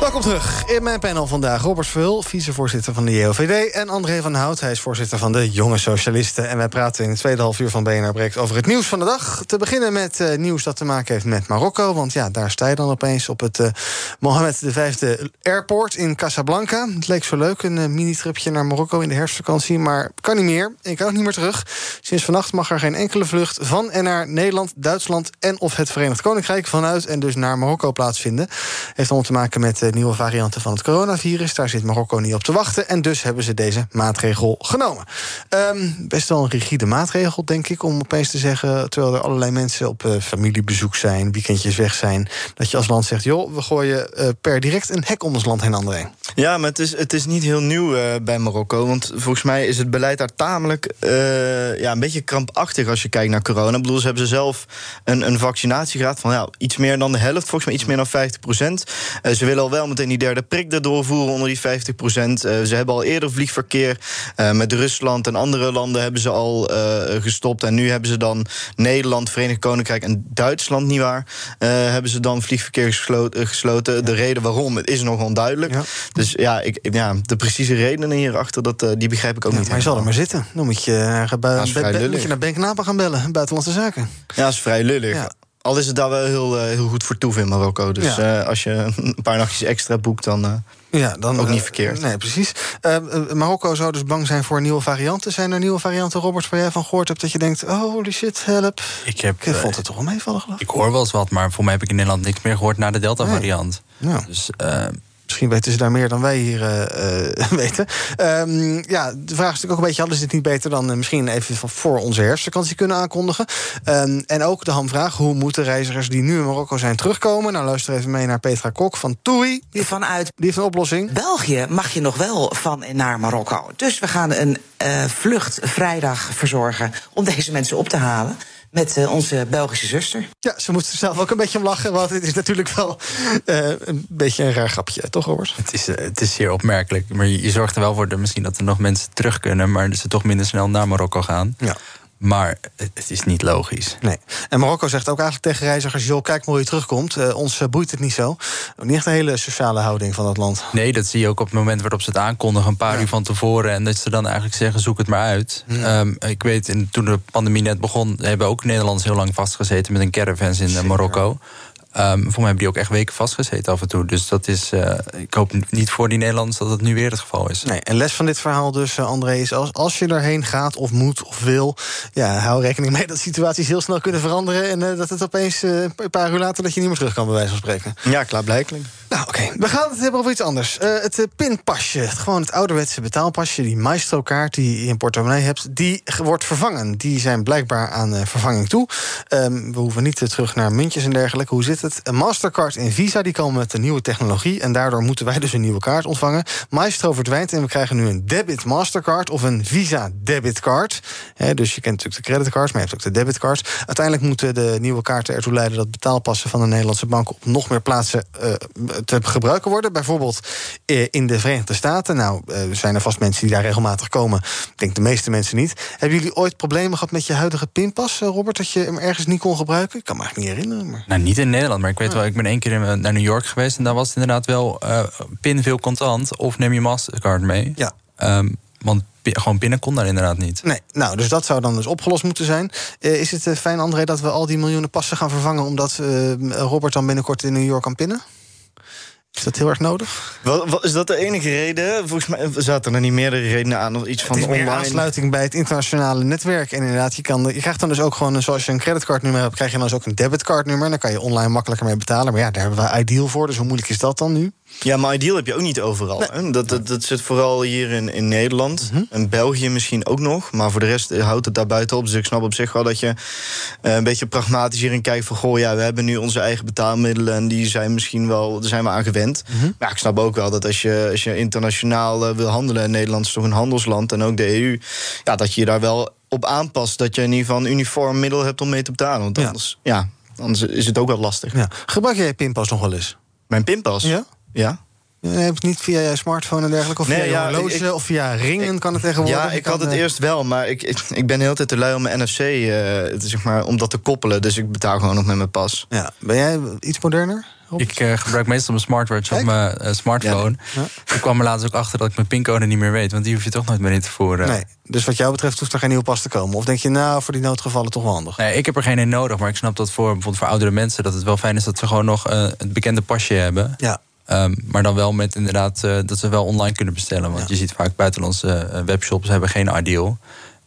Welkom terug in mijn panel vandaag. Robert Verhul, vicevoorzitter van de JOVD... en André van Hout, hij is voorzitter van de Jonge Socialisten. En wij praten in het tweede half uur van BNR Breekt over het nieuws van de dag. Te beginnen met eh, nieuws dat te maken heeft met Marokko. Want ja, daar sta je dan opeens op het eh, Mohammed V Airport in Casablanca. Het leek zo leuk, een eh, mini-tripje naar Marokko in de herfstvakantie... maar kan niet meer. Ik kan ook niet meer terug. Sinds vannacht mag er geen enkele vlucht van en naar Nederland, Duitsland... en of het Verenigd Koninkrijk vanuit en dus naar Marokko plaatsvinden. Heeft allemaal te maken met eh, de nieuwe varianten van het coronavirus. Daar zit Marokko niet op te wachten. En dus hebben ze deze maatregel genomen. Um, best wel een rigide maatregel, denk ik, om opeens te zeggen. terwijl er allerlei mensen op uh, familiebezoek zijn, weekendjes weg zijn. dat je als land zegt: joh, we gooien uh, per direct een hek om ons land heen, André. Ja, maar het is, het is niet heel nieuw uh, bij Marokko. Want volgens mij is het beleid daar tamelijk ja, een beetje krampachtig als je kijkt naar corona. Ik bedoel, ze hebben ze zelf een, een vaccinatiegraad van ja, iets meer dan de helft, volgens mij iets meer dan 50 procent. ze willen al wel meteen die derde prik erdoor voeren onder die 50 procent. ze hebben al eerder vliegverkeer met Rusland en andere landen hebben ze al gestopt. En nu hebben ze dan Nederland, Verenigd Koninkrijk en Duitsland, niet waar, hebben ze dan vliegverkeer gesloten. gesloten. De reden waarom, het is nog onduidelijk. Dus ja, ik, ja, de precieze redenen hierachter, dat, die begrijp ik ook niet. Maar je zal er maar zitten. Dan moet je, uh, ja, moet je naar Benknapen gaan bellen, buitenlandse zaken. Ja, dat is vrij lullig. Al is het daar wel heel, heel goed voor toe in Marokko. Dus als je een paar nachtjes extra boekt, dan ja, dan, ook niet verkeerd. nee, precies. Marokko zou dus bang zijn voor nieuwe varianten. Zijn er nieuwe varianten, Robert, waar jij van gehoord hebt... dat je denkt, oh, holy shit, help. Ik, heb, ik vond het toch wel meevallen, geloof ik. hoor wel eens wat, maar voor mij heb ik in Nederland niks meer gehoord... na de Delta-variant. Nee. Dus... Misschien weten ze daar meer dan wij hier uh, weten. Um, ja, de vraag is natuurlijk ook een beetje: hadden ze dit niet beter dan uh, misschien even voor onze herfstvakantie kunnen aankondigen? Um, en ook de hamvraag: hoe moeten reizigers die nu in Marokko zijn terugkomen? Nou, luister even mee naar Petra Kok van TUI. Die vanuit die heeft een oplossing. België mag je nog wel van en naar Marokko. Dus we gaan een uh, vlucht vrijdag verzorgen om deze mensen op te halen met uh, onze Belgische zuster. Ja, ze moest er zelf ook een beetje om lachen, want het is natuurlijk wel uh, een beetje een raar grapje, toch Robert? Het is, uh, het is zeer opmerkelijk, maar je, je zorgt er wel voor dat misschien dat er nog mensen terug kunnen, maar dat ze toch minder snel naar Marokko gaan. Ja. Maar het is niet logisch. Nee. En Marokko zegt ook eigenlijk tegen reizigers: joh, kijk maar hoe je terugkomt. Uh, ons uh, boeit het niet zo. Niet echt een hele sociale houding van dat land. Nee, dat zie je ook op het moment waarop ze het aankondigen, een paar ja. uur van tevoren. En dat ze dan eigenlijk zeggen: zoek het maar uit. Ja. Um, ik weet, in, toen de pandemie net begon, hebben ook Nederlanders heel lang vastgezeten met een caravans in uh, Marokko. Um, voor mij hebben die ook echt weken vastgezeten af en toe. Dus dat is, uh, ik hoop niet voor die Nederlanders dat het nu weer het geval is. Nee, en les van dit verhaal dus, uh, André, is als, als je erheen gaat of moet of wil... ja, hou rekening mee dat situaties heel snel kunnen veranderen... en uh, dat het opeens een paar uur later dat je niet meer terug kan, bij wijze van spreken. Ja, klaarblijkelijk. Nou, oké. We gaan het hebben over iets anders. het pinpasje, gewoon het ouderwetse betaalpasje... die Maestro-kaart die je in portemonnee hebt, die wordt vervangen. Die zijn blijkbaar aan vervanging toe. Um, we hoeven niet terug naar muntjes en dergelijke. Hoe zit het? Mastercard en Visa die komen met een nieuwe technologie. En daardoor moeten wij dus een nieuwe kaart ontvangen. Maestro verdwijnt en we krijgen nu een debit Mastercard of een Visa debitcard. He, dus je kent natuurlijk de creditcards, maar je hebt ook de debitcards. Uiteindelijk moeten de nieuwe kaarten ertoe leiden dat betaalpassen van de Nederlandse banken op nog meer plaatsen uh, te gebruiken worden. Bijvoorbeeld uh, in de Verenigde Staten. Nou, uh, zijn er vast mensen die daar regelmatig komen. Ik denk de meeste mensen niet. Hebben jullie ooit problemen gehad met je huidige pinpas, Robert? Dat je hem ergens niet kon gebruiken? Ik kan me eigenlijk niet herinneren. Maar... Nou, niet in Nederland, maar ik weet wel, ik ben één keer naar New York geweest en daar was het inderdaad wel uh, pin veel contant of neem je Mastercard mee. Ja. Um, want gewoon binnen kon daar inderdaad niet. Nee, nou, dus dat zou dan dus opgelost moeten zijn. Uh, is het uh, fijn, André, dat we al die miljoenen passen gaan vervangen... omdat uh, Robert dan binnenkort in New York kan pinnen? Is dat heel erg nodig? Wat, wat, is dat de enige reden? Volgens mij zaten er niet meerdere redenen aan. Of iets van is online. aansluiting bij het internationale netwerk. En inderdaad, je, kan, je krijgt dan dus ook gewoon, zoals je een creditcardnummer hebt, krijg je dan dus ook een debitcardnummer. Dan kan je online makkelijker mee betalen. Maar ja, daar hebben we Ideal voor. Dus hoe moeilijk is dat dan nu? Ja, maar Ideal heb je ook niet overal. Nee. Dat, dat, dat zit vooral hier in, in Nederland. Mm -hmm. En België misschien ook nog. Maar voor de rest houdt het daar buiten op. Dus ik snap op zich wel dat je uh, een beetje pragmatisch hierin kijkt. Van goh, ja, we hebben nu onze eigen betaalmiddelen. En die zijn misschien wel, daar zijn we aan Mm -hmm. Maar ik snap ook wel dat als je, als je internationaal uh, wil handelen. En Nederland is toch een handelsland. En ook de EU. Ja, dat je je daar wel op aanpast. Dat je in ieder geval een uniform middel hebt om mee te betalen. Want anders, ja. ja anders is het ook wel lastig. Ja. Gebruik jij pinpas nog wel eens? Mijn pinpas? Ja. Ja. Je hebt niet via je smartphone en dergelijke, of via ja, horloge, ik, of via ringen ik, kan het tegenwoordig. Ja, ik had het eerst wel, maar ik, ik, ik ben de hele tijd te lui om mijn NFC, uh, zeg maar, om dat te koppelen. Dus ik betaal gewoon nog met mijn pas. Ja. Ben jij iets moderner? Ik uh, gebruik meestal mijn smartwatch op mijn uh, smartphone. Ja. Ja. Ik kwam er laatst ook achter dat ik mijn pincode niet meer weet. Want die hoef je toch nooit meer in te voeren. Nee. Dus wat jou betreft hoeft er geen nieuw pas te komen? Of denk je, nou, voor die noodgevallen toch wel handig? Nee, ik heb er geen in nodig. Maar ik snap dat voor bijvoorbeeld voor oudere mensen... dat het wel fijn is dat ze gewoon nog uh, het bekende pasje hebben. Ja. Um, maar dan wel met inderdaad dat ze wel online kunnen bestellen. Want ja. je ziet vaak buitenlandse webshops hebben geen ideal.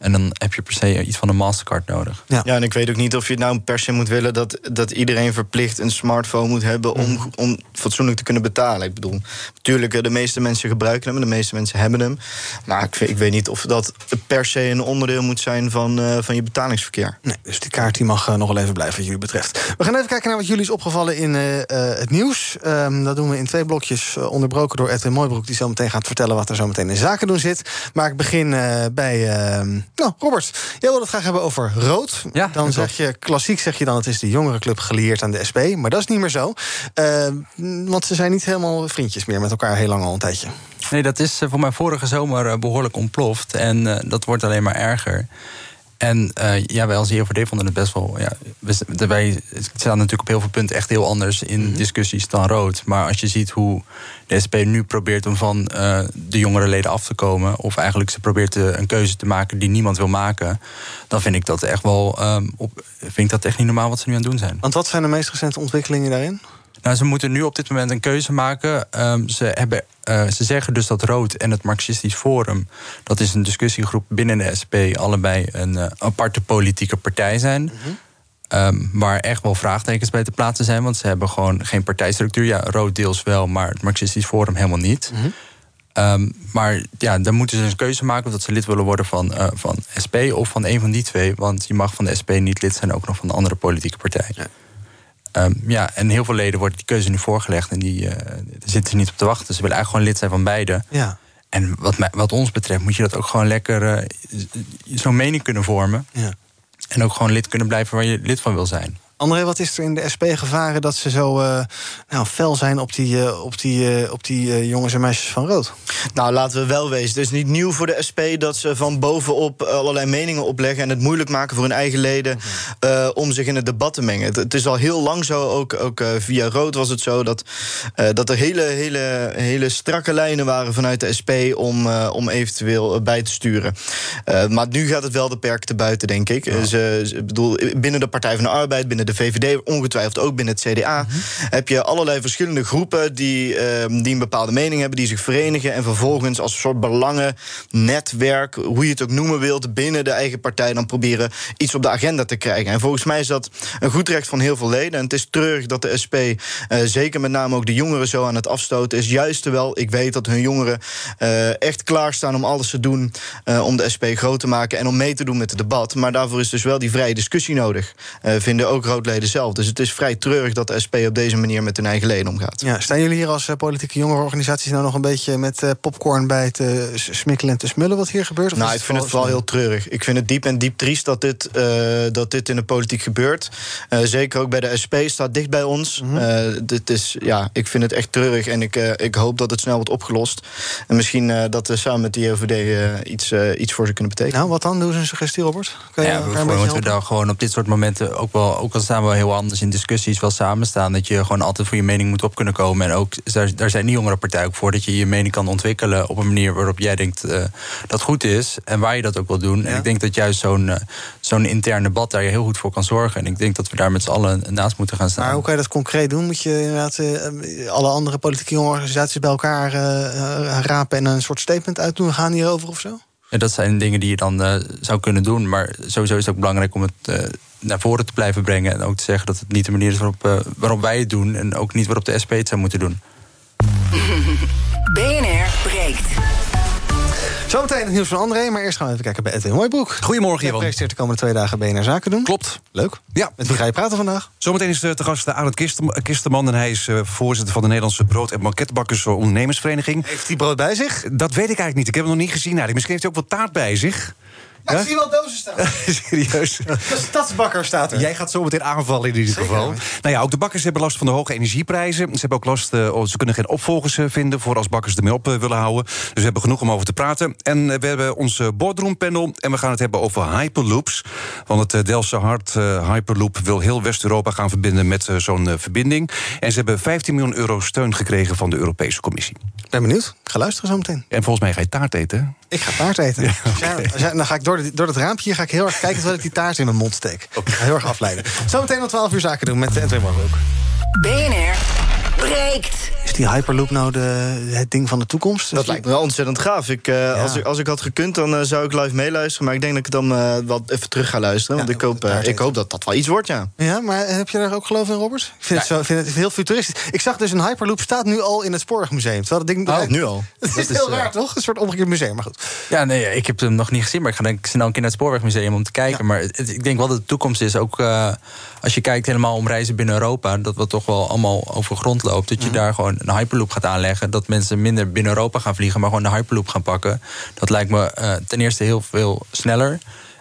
En dan heb je per se iets van een Mastercard nodig. Ja. en ik weet ook niet of je nou per se moet willen dat, dat iedereen verplicht een smartphone moet hebben om, Mhm. om fatsoenlijk te kunnen betalen. Ik bedoel, natuurlijk, eh, de meeste mensen gebruiken hem, de meeste mensen hebben hem. Maar ik, weet- ik weet niet of dat per se een onderdeel moet zijn van, eh, van je betalingsverkeer. Nee, dus die kaart die mag eh, nog wel even blijven wat jullie betreft. We gaan even kijken naar wat jullie is opgevallen in eh, eh, het nieuws. Ehm, dat doen we in twee blokjes, onderbroken door Edwin Mooibroek... die zo meteen gaat vertellen wat er zo meteen in zaken doen zit. Maar ik begin eh, bij... nou, Robert, jij wil het graag hebben over rood. Ja, dan zeg je, klassiek zeg je dan... het is de jongerenclub gelieerd aan de SP. Maar dat is niet meer zo. Ehm, want ze zijn niet helemaal vriendjes meer met elkaar... heel lang al een tijdje. Nee, dat is eh, voor mij vorige zomer eh, behoorlijk ontploft. En eh, dat wordt alleen maar erger. En eh, ja, wij als IOVD vonden het best wel... Ja, we, wij staan natuurlijk op heel veel punten echt heel anders in discussies dan rood. Maar als je ziet hoe de SP nu probeert om van eh, de jongere leden af te komen... of eigenlijk ze probeert eh, een keuze te maken die niemand wil maken... dan vind ik dat echt wel... ehm, op, vind ik dat echt niet normaal wat ze nu aan het doen zijn. Want wat zijn de meest recente ontwikkelingen daarin? Nou, ze moeten nu op dit moment een keuze maken. Ehm, ze, hebben, eh, ze zeggen dus dat Rood en het Marxistisch Forum... dat is een discussiegroep binnen de SP... allebei een eh, aparte politieke partij zijn... Ehm, waar echt wel vraagtekens bij te plaatsen zijn... want ze hebben gewoon geen partijstructuur. Ja, Rood deels wel, maar het Marxistisch Forum helemaal niet... Ehm, maar ja, dan moeten ze een keuze maken of dat ze lid willen worden van, eh, van SP of van een van die twee. Want je mag van de SP niet lid zijn, ook nog van een andere politieke partij. Ja. Ja, en heel veel leden wordt die keuze nu voorgelegd en die daar zitten ze niet op te wachten. Ze willen eigenlijk gewoon lid zijn van beide. Ja. En wat, mij, wat ons betreft moet je dat ook gewoon lekker eh, zo'n mening kunnen vormen. Ja. En ook gewoon lid kunnen blijven waar je lid van wil zijn. André, wat is er in de SP gevaren dat ze zo eh, nou, fel zijn op die, eh, op die, eh, op die jongens en meisjes van rood? Nou, laten we wel wezen. Het is niet nieuw voor de SP dat ze van bovenop allerlei meningen opleggen en het moeilijk maken voor hun eigen leden eh, om zich in het debat te mengen. Het, het is al heel lang zo, ook, ook via Rood was het zo, dat, dat er hele, hele, hele strakke lijnen waren vanuit de SP om, om eventueel bij te sturen. Maar nu gaat het wel de perk te buiten, denk ik. Ze, ze- bedoel, binnen de Partij van de Arbeid, binnen de VVD, ongetwijfeld ook binnen het CDA, heb je allerlei verschillende groepen die, eh, die een bepaalde mening hebben, die zich verenigen en vervolgens als een soort belangennetwerk, hoe je het ook noemen wilt, binnen de eigen partij dan proberen iets op de agenda te krijgen. En volgens mij is dat een goed recht van heel veel leden. En het is treurig dat de SP, eh, zeker met name ook de jongeren, zo aan het afstoten is. Juist terwijl ik weet dat hun jongeren eh, echt klaarstaan om alles te doen eh, om de SP groot te maken en om mee te doen met het debat. Maar daarvoor is dus wel die vrije discussie nodig, vinden ook roodleden zelf. Dus het is vrij treurig dat de SP op deze manier met hun eigen leden omgaat. Ja, staan jullie hier als eh, politieke jongerenorganisaties nou nog een beetje met eh, popcorn bij s- smikkelen en te smullen wat hier gebeurt? Of Nou, ik vind het vooral heel treurig. Ik vind het diep en diep triest dat dit, eh, dat dit in de politiek gebeurt. Eh, zeker ook bij de SP staat dicht bij ons. Eh, dit is, ja, ik vind het echt treurig en ik, eh, ik hoop dat het snel wordt opgelost. En misschien eh, dat we samen met de JOVD eh, iets, iets voor ze kunnen betekenen. Nou, wat dan? Doe eens een suggestie, Robert. Kan je Ja, moeten we helpen? daar gewoon op dit soort momenten ook wel, ook al staan we heel anders in discussies, wel samen staan. Dat je gewoon altijd voor je mening moet op kunnen komen. En ook daar, daar zijn die jongere partijen ook voor, dat je je mening kan ontwikkelen op een manier waarop jij denkt eh, dat goed is en waar je dat ook wil doen. En ik denk dat juist zo'n eh, zo'n intern debat daar je heel goed voor kan zorgen. En ik denk dat we daar met z'n allen naast moeten gaan staan. Maar hoe kan je dat concreet doen? Moet je inderdaad eh, alle andere politieke jongerenorganisaties bij elkaar rapen en een soort statement uitdoen gaan hierover of zo? En dat zijn dingen die je dan eh, zou kunnen doen. Maar sowieso is het ook belangrijk om het eh, naar voren te blijven brengen. En ook te zeggen dat het niet de manier is waarop, eh, waarop wij het doen. En ook niet waarop de SP het zou moeten doen. BNR breekt. Zometeen het nieuws van André, maar eerst gaan we even kijken bij Edwin Hooibroek. Goedemorgen, Ivan. presenteert de komende twee dagen BNR Zaken doen. Klopt. Leuk. Ja. Met wie ga je praten vandaag? Zometeen is eh, te gast eh, Arend Kister- Kisterman... en hij is eh, voorzitter van de Nederlandse Brood- en Banketbakkers Ondernemersvereniging. Heeft hij brood bij zich? Dat weet ik eigenlijk niet. Ik heb hem nog niet gezien. eigenlijk. Misschien heeft hij ook wat taart bij zich. Ja, ik zie wel dozen staan. Serieus? De stadsbakker staat er. Jij gaat zo meteen aanvallen in ieder geval. Nou ja, ook de bakkers hebben last van de hoge energieprijzen. Ze hebben ook last, eh, oh, ze kunnen geen opvolgers eh, vinden... voor als bakkers ermee op eh, willen houden. Dus we hebben genoeg om over te praten. En we hebben ons boardroom panel en we gaan het hebben over hyperloops. Want het Delftse Hart Hyperloop wil heel West-Europa gaan verbinden... met zo'n verbinding. En ze hebben 15 miljoen euro steun gekregen van de Europese Commissie. Ben benieuwd. Ik ga luisteren zo meteen. En volgens mij ga je taart eten, hè? Ik ga taart eten. Jij- dan ga ik door, de, door het raampje hier ga ik heel erg kijken terwijl ik die taart in mijn mond steek. Ik ga heel erg afleiden. Zometeen om 12 uur zaken doen met Edwin Marrook. BNR breekt. Is die Hyperloop nou de, het ding van de toekomst? Dat lijkt me wel ontzettend gaaf. Ik, uh, als, ik, als ik had gekund, dan uh, zou ik live meeluisteren. Maar ik denk dat ik dan uh, wat even terug ga luisteren. Want ik, hoop, ik hoop dat dat wel iets wordt, ja. Ja, maar heb je daar ook geloof in, Robert? Ik vind, ja. het, zo, vind het heel futuristisch. Ik zag dus een Hyperloop staat nu al in het Spoorwegmuseum. Terwijl dat ding... Oh, nu al. Het is, heel raar, toch? Een soort omgekeerd museum, maar goed. Ja, nee, ik heb hem nog niet gezien. Maar ik ga denk ik snel een keer naar het Spoorwegmuseum om te kijken. Maar het, ik denk wel dat de toekomst is ook... als je kijkt helemaal om reizen binnen Europa... dat we toch wel allemaal over grond loopt. Dat je mm. daar gewoon een Hyperloop gaat aanleggen. Dat mensen minder binnen Europa gaan vliegen, maar gewoon de Hyperloop gaan pakken. Dat lijkt me uh, ten eerste heel veel sneller.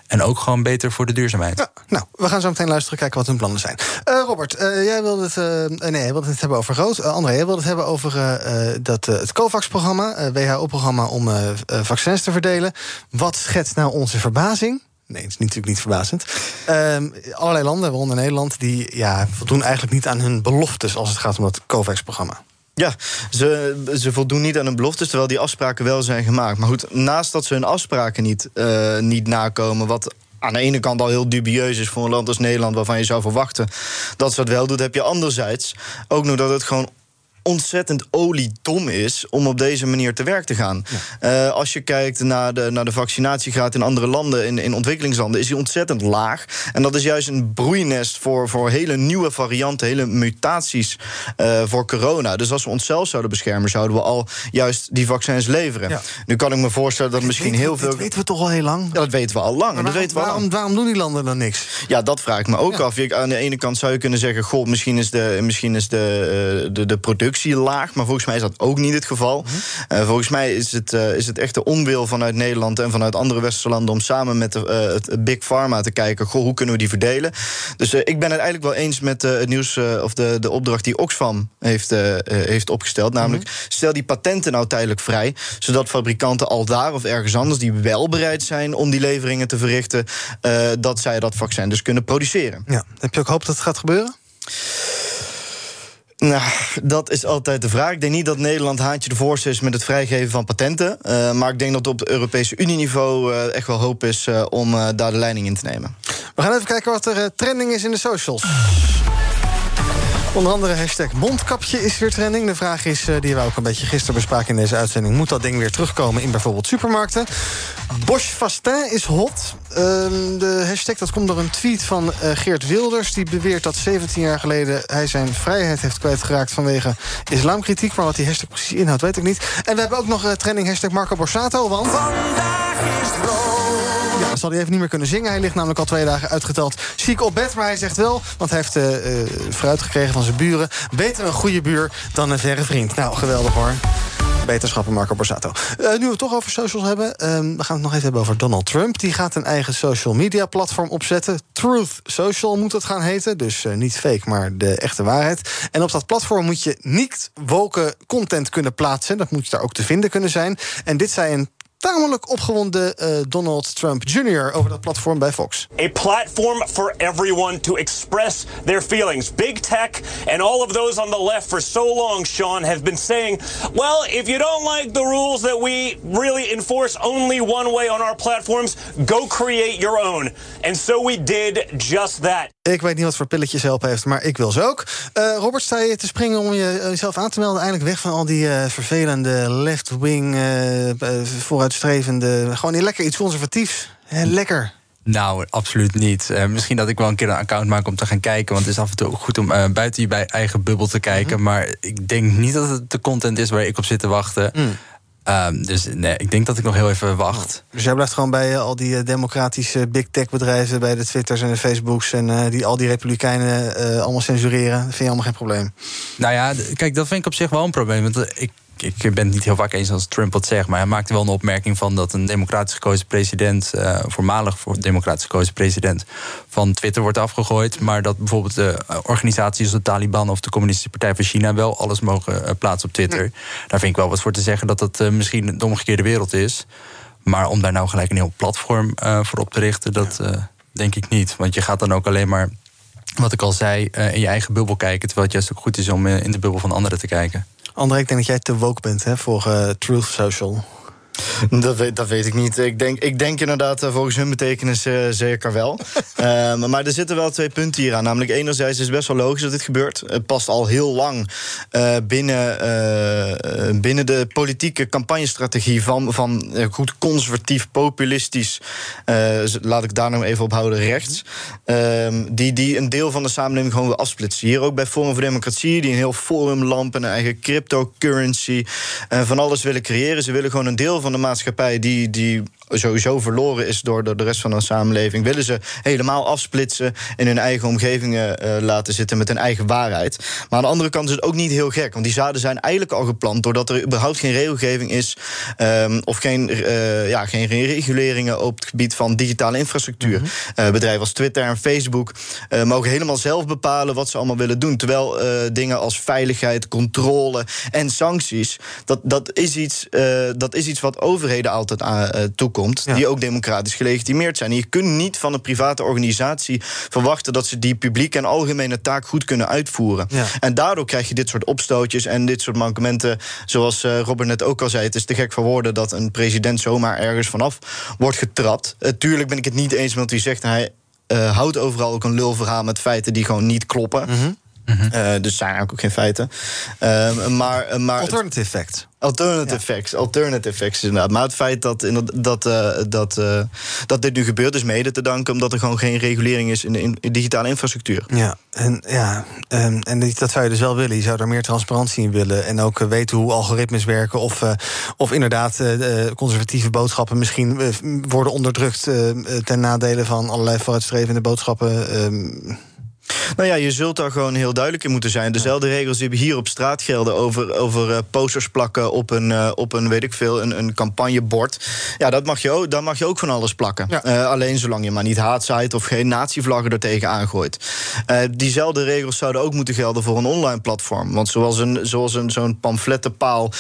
En ook gewoon beter voor de duurzaamheid. Nou, we gaan zo meteen luisteren, kijken wat hun plannen zijn. Uh, Robert, uh, jij wilde het, nee, het hebben over rood. André, jij wilde het hebben over dat, het COVAX-programma, WHO-programma om vaccins te verdelen. Wat schetst nou onze verbazing? Nee, het is natuurlijk niet verbazend. Uh, allerlei landen, waaronder Nederland, die ja, voldoen eigenlijk niet aan hun beloftes als het gaat om dat COVAX-programma. Ja, ze, ze voldoen niet aan hun beloftes, terwijl die afspraken wel zijn gemaakt. Maar goed, naast dat ze hun afspraken niet, uh, niet nakomen, wat aan de ene kant al heel dubieus is voor een land als Nederland, waarvan je zou verwachten dat ze dat wel doet, heb je anderzijds ook nog dat het gewoon ontzettend oliedom is om op deze manier te werk te gaan. Uh, als je kijkt naar de, naar de vaccinatiegraad in andere landen, in, in ontwikkelingslanden, is die ontzettend laag. En dat is juist een broeinest voor, voor hele nieuwe varianten, hele mutaties uh, voor corona. Dus als we onszelf zouden beschermen, zouden we al juist die vaccins leveren. Ja. Nu kan ik me voorstellen dat misschien heel veel. Dat weten we toch al heel lang? Ja, dat weten we al lang. Maar waarom, dat weten we waarom, waarom, doen die landen dan niks? Ja, dat vraag ik me ook ja. af. Aan de ene kant zou je kunnen zeggen: Goh, misschien is de, misschien is de, uh, de, de productie laag. Maar volgens mij is dat ook niet het geval. Mm uh, volgens mij is het, uh, is het echt de onwil vanuit Nederland en vanuit andere westerse landen om samen met de, uh, het Big Pharma te kijken: goh, hoe kunnen we die verdelen? Dus ik ben het eigenlijk wel eens met het nieuws of de, de opdracht die Oxfam heeft, heeft opgesteld. Namelijk, mm stel die patenten nou tijdelijk vrij, zodat fabrikanten al daar of ergens anders die wel bereid zijn om die leveringen te verrichten, dat zij dat vaccin dus kunnen produceren. Ja. Heb je ook hoop dat het gaat gebeuren? Nou, dat is altijd de vraag. Ik denk niet dat Nederland haantje de voorste is met het vrijgeven van patenten. Uh, maar ik denk dat op het Europese Unie-niveau uh, echt wel hoop is uh, om daar de leiding in te nemen. We gaan even kijken wat er trending is in de socials. Onder andere hashtag mondkapje is weer trending. De vraag is, die we ook een beetje gisteren bespraken in deze uitzending... moet dat ding weer terugkomen in bijvoorbeeld supermarkten? Bosch Fastin is hot. Uh, de hashtag dat komt door een tweet van uh, Geert Wilders. Die beweert dat 17 jaar geleden hij zijn vrijheid heeft kwijtgeraakt... vanwege islamkritiek. Maar wat die hashtag precies inhoudt, weet ik niet. En we hebben ook nog uh, trending hashtag Marco Borsato, want... Vandaag is ja, zal hij even niet meer kunnen zingen. Hij ligt namelijk al twee dagen uitgeteld ziek op bed. Maar hij zegt wel, want hij heeft uh, fruit gekregen van zijn buren... beter een goede buur dan een verre vriend. Nou, geweldig hoor. Beterschappen Marco Borsato. Uh, nu we het toch over socials hebben, uh, we gaan het nog even hebben over Donald Trump. Die gaat een eigen social media platform opzetten. Truth Social moet het gaan heten. Dus niet fake, maar de echte waarheid. En op dat platform moet je niet woke content kunnen plaatsen. Dat moet je daar ook te vinden kunnen zijn. En dit zei een tamelijk opgewonden uh, Donald Trump Jr. over dat platform bij Fox. A platform for everyone to express their feelings. Big tech and all of those on the left for so long, Sean, have been saying, well, if you don't like the rules that we really enforce only one way on our platforms, go create your own. And so we did just that. Ik weet niet wat voor pilletjes helpen heeft, maar ik wil ze ook. Uh, Robert, sta je te springen om je, jezelf aan te melden? Eindelijk weg van al die uh, vervelende left-wing vooruit vooruitstrevende. Gewoon lekker iets conservatiefs. lekker. Nou, absoluut niet. Uh, misschien dat ik wel een keer een account maak om te gaan kijken. Want het is af en toe goed om uh, buiten je eigen bubbel te kijken. Mhm. Maar ik denk niet dat het de content is waar ik op zit te wachten. Mm. Um, dus nee, ik denk dat ik nog heel even wacht. Dus jij blijft gewoon bij uh, al die democratische big tech bedrijven... bij de Twitters en de Facebooks... en die al die republikeinen allemaal censureren. Dat vind je allemaal geen probleem? Nou ja, kijk, dat vind ik op zich wel een probleem. Want ik ik ben het niet heel vaak eens als Trump wat zegt, maar hij maakte wel een opmerking van dat een democratisch gekozen president, uh, voormalig voor democratisch gekozen president, van Twitter wordt afgegooid, maar dat bijvoorbeeld de organisaties als de Taliban of de Communistische Partij van China wel alles mogen uh, plaatsen op Twitter. Daar vind ik wel wat voor te zeggen dat dat uh, misschien de omgekeerde wereld is. Maar om daar nou gelijk een heel platform voor op te richten, dat denk ik niet. Want je gaat dan ook alleen maar wat ik al zei, in je eigen bubbel kijken. Terwijl het juist ook goed is om in de bubbel van anderen te kijken. André, ik denk dat jij te woke bent hè, voor uh, Truth Social. Dat weet, dat weet ik niet. Ik denk, ik denk inderdaad uh, volgens hun betekenis uh, zeker wel. uh, maar er zitten wel twee punten hier aan. Namelijk enerzijds is het best wel logisch dat dit gebeurt. Het past al heel lang binnen, binnen de politieke campagnestrategie... van, van goed conservatief, populistisch... laat ik daar nou even op houden, rechts... Ehm, die, die een deel van de samenleving gewoon wil afsplitsen. Hier ook bij Forum voor Democratie... die een heel forumlamp en een eigen cryptocurrency... van alles willen creëren. Ze willen gewoon een deel van de maatschappij die, die sowieso verloren is door, door de rest van de samenleving, willen ze helemaal afsplitsen in hun eigen omgevingen uh, laten zitten met hun eigen waarheid. Maar aan de andere kant is het ook niet heel gek, want die zaden zijn eigenlijk al geplant doordat er überhaupt geen regelgeving is um, of geen, uh, ja, geen reguleringen op het gebied van digitale infrastructuur. Mm -hmm. uh, bedrijven als Twitter en Facebook mogen helemaal zelf bepalen wat ze allemaal willen doen. Terwijl dingen als veiligheid, controle en sancties, dat, dat, is, iets, dat is iets wat overheden altijd aan toekomt die ook democratisch gelegitimeerd zijn. je kunt niet van een private organisatie verwachten dat ze die publieke en algemene taak goed kunnen uitvoeren. En daardoor krijg je dit soort opstootjes en dit soort mankementen. Zoals uh, Robert net ook al zei, het is te gek voor woorden dat een president zomaar ergens vanaf wordt getrapt. Uh, tuurlijk ben ik het niet eens met wie zegt hij uh, houdt overal ook een lulverhaal met feiten die gewoon niet kloppen. Mm -hmm. Uh, dus zijn eigenlijk ook geen feiten. Uh, maar, maar Alternative facts. Alternative ja. facts, alternative facts inderdaad. Maar het feit dat, dat, uh, dat, uh, dat dit nu gebeurt is mede te danken... omdat er gewoon geen regulering is in de, in digitale infrastructuur. Ja, en, ja um, en dat zou je dus wel willen. Je zou daar meer transparantie in willen. En ook weten hoe algoritmes werken. Of, uh, of inderdaad conservatieve boodschappen misschien worden onderdrukt... ten nadele van allerlei vooruitstrevende boodschappen... Um, nou ja, je zult daar gewoon heel duidelijk in moeten zijn. Dezelfde regels die hier op straat gelden over, over uh, posters plakken op een, uh, op een, weet ik veel, een, een campagnebord. Ja, dat mag je ook, daar mag je ook van alles plakken. Ja. Uh, alleen zolang je maar niet haatzaait of geen natievlaggen er tegen aangooit. diezelfde regels zouden ook moeten gelden voor een online platform. Want zoals, een, zoals een, zo'n pamflettenpaal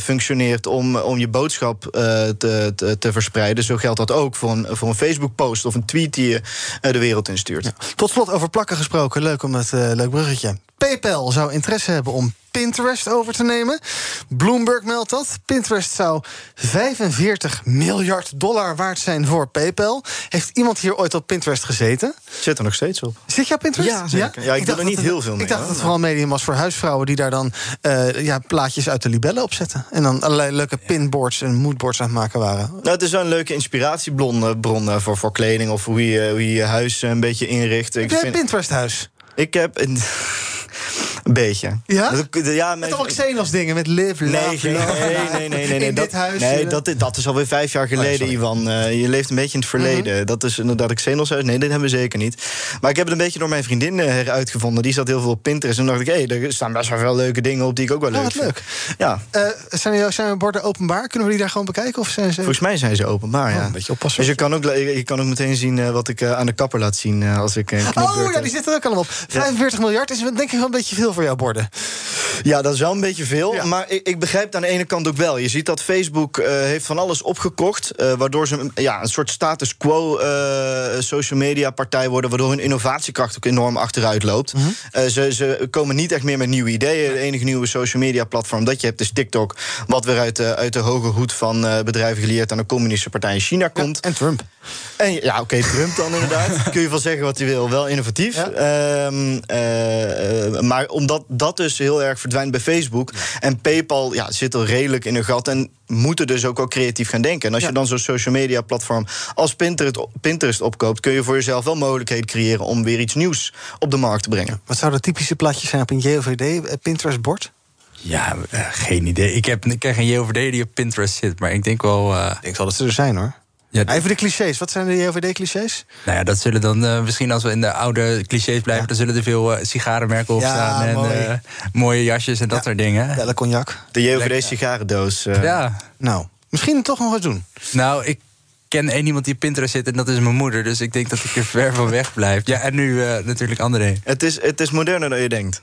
functioneert om, om je boodschap te, te, te, verspreiden, zo geldt dat ook voor een, voor een Facebook-post of een tweet die je de wereld instuurt. Ja. Tot slot over plakken gesproken, leuk om het uh, leuk bruggetje. PayPal zou interesse hebben om Pinterest over te nemen. Bloomberg meldt dat. Pinterest zou 45 miljard dollar waard zijn voor PayPal. Heeft iemand hier ooit op Pinterest gezeten? Zit er nog steeds op. Zit je op Pinterest? Ja, zeker. Ja, ik, ik doe er niet heel veel mee. Ik dacht dat het vooral medium was voor huisvrouwen... die daar dan uh, ja, plaatjes uit de libellen op zetten. En dan allerlei leuke pinboards en moodboards aan het maken waren. Nou, het is wel een leuke inspiratiebron bron, voor, voor kleding... of hoe je, hoe je je huis een beetje inricht. Heb jij een Pinterest-huis? Ik heb... Een een beetje. Ja? Dat, ja met allemaal Xenos dingen met live, love, nee. Nee, nee, nee. nee, nee dat, huis, nee dat, dat is alweer vijf jaar geleden, oh, Ivan. Uh, je leeft een beetje in het verleden. Mm -hmm. Dat is inderdaad Xenos huis. Nee, dit hebben we zeker niet. Maar ik heb het een beetje door mijn vriendin uh, uitgevonden. Die zat heel veel op Pinterest. En dacht ik, hé, hey, er staan best wel veel leuke dingen op die ik ook wel leuk vind. Ja. Uh, zijn, zijn borden openbaar? Kunnen we die daar gewoon bekijken? Of zijn ze... Volgens mij zijn ze openbaar, ja. Oh, een beetje oppassen. Dus je kan ook, je kan ook meteen zien wat ik aan de kapper laat zien als ik een Oh ja, die zit er ook allemaal op. 45 miljard is denk ik wel een beetje veel voor jouw borden. Ja, dat is wel een beetje veel. Ja. Maar ik, ik, begrijp het aan de ene kant ook wel. Je ziet dat Facebook uh, heeft van alles opgekocht. Uh, waardoor ze ja, een soort status quo uh, social media partij worden. Waardoor hun innovatiekracht ook enorm achteruit loopt. Mm -hmm. ze, ze komen niet echt meer met nieuwe ideeën. De enige nieuwe social media platform dat je hebt is TikTok. Wat weer uit de, uit de hoge hoed van bedrijven geleerd aan de communistische partij in China komt. Ja, en Trump. En, ja, oké, okay, Trump dan inderdaad. Kun je wel zeggen wat hij wil. Wel innovatief. Ja. Um, maar omdat dat dus heel erg verdwijnt bij Facebook. En PayPal ja, zit er redelijk in een gat. En moeten dus ook wel creatief gaan denken. En als ja. je dan zo'n social media platform als Pinterest, Pinterest opkoopt, kun je voor jezelf wel mogelijkheden creëren om weer iets nieuws op de markt te brengen. Wat zou de typische plaatjes zijn op een JOVD Pinterest-bord? Ja, uh, geen idee. Ik heb, ik ken geen JOVD die op Pinterest zit, maar ik denk wel. Uh... Ik denk wel dat ze er zijn hoor. Ja, Even de clichés. Wat zijn de JOVD-clichés? Nou ja, dat zullen dan uh, misschien als we in de oude clichés blijven... dan zullen er veel uh, sigarenmerken op ja, staan en mooi. uh, mooie jasjes en dat soort dingen. Belle cognac. De JOVD-sigarendoos. Ja. Nou, misschien toch nog eens doen. Nou, ik ken één iemand die op Pinterest zit en dat is mijn moeder. Dus ik denk dat ik er ver van weg blijf. Ja, en nu natuurlijk André. Het is, het is moderner dan je denkt.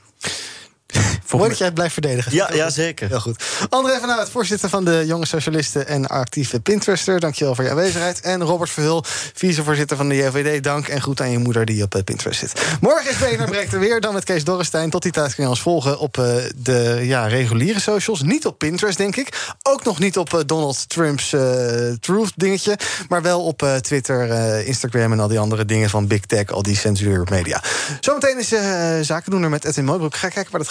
Mooi dat jij het blijft verdedigen. Ja, ja, zeker. Heel goed. André van Uit, voorzitter van de Jonge Socialisten en actieve Pinterester. Dankjewel voor je aanwezigheid. En Robert Verhul, vicevoorzitter van de JVD. Dank en goed aan je moeder die op eh, Pinterest zit. Morgen is BNR Breekt er weer, dan met Kees Dorrestein. Tot die tijd kun je ons volgen op uh, de ja, reguliere socials. Niet op Pinterest, denk ik. Ook nog niet op uh, Donald Trump's Truth dingetje. Maar wel op Twitter, Instagram en al die andere dingen van Big Tech. Al die censuurmedia. Zometeen is uh, zakendoener met Edwin Moodbroek. Ga kijken waar het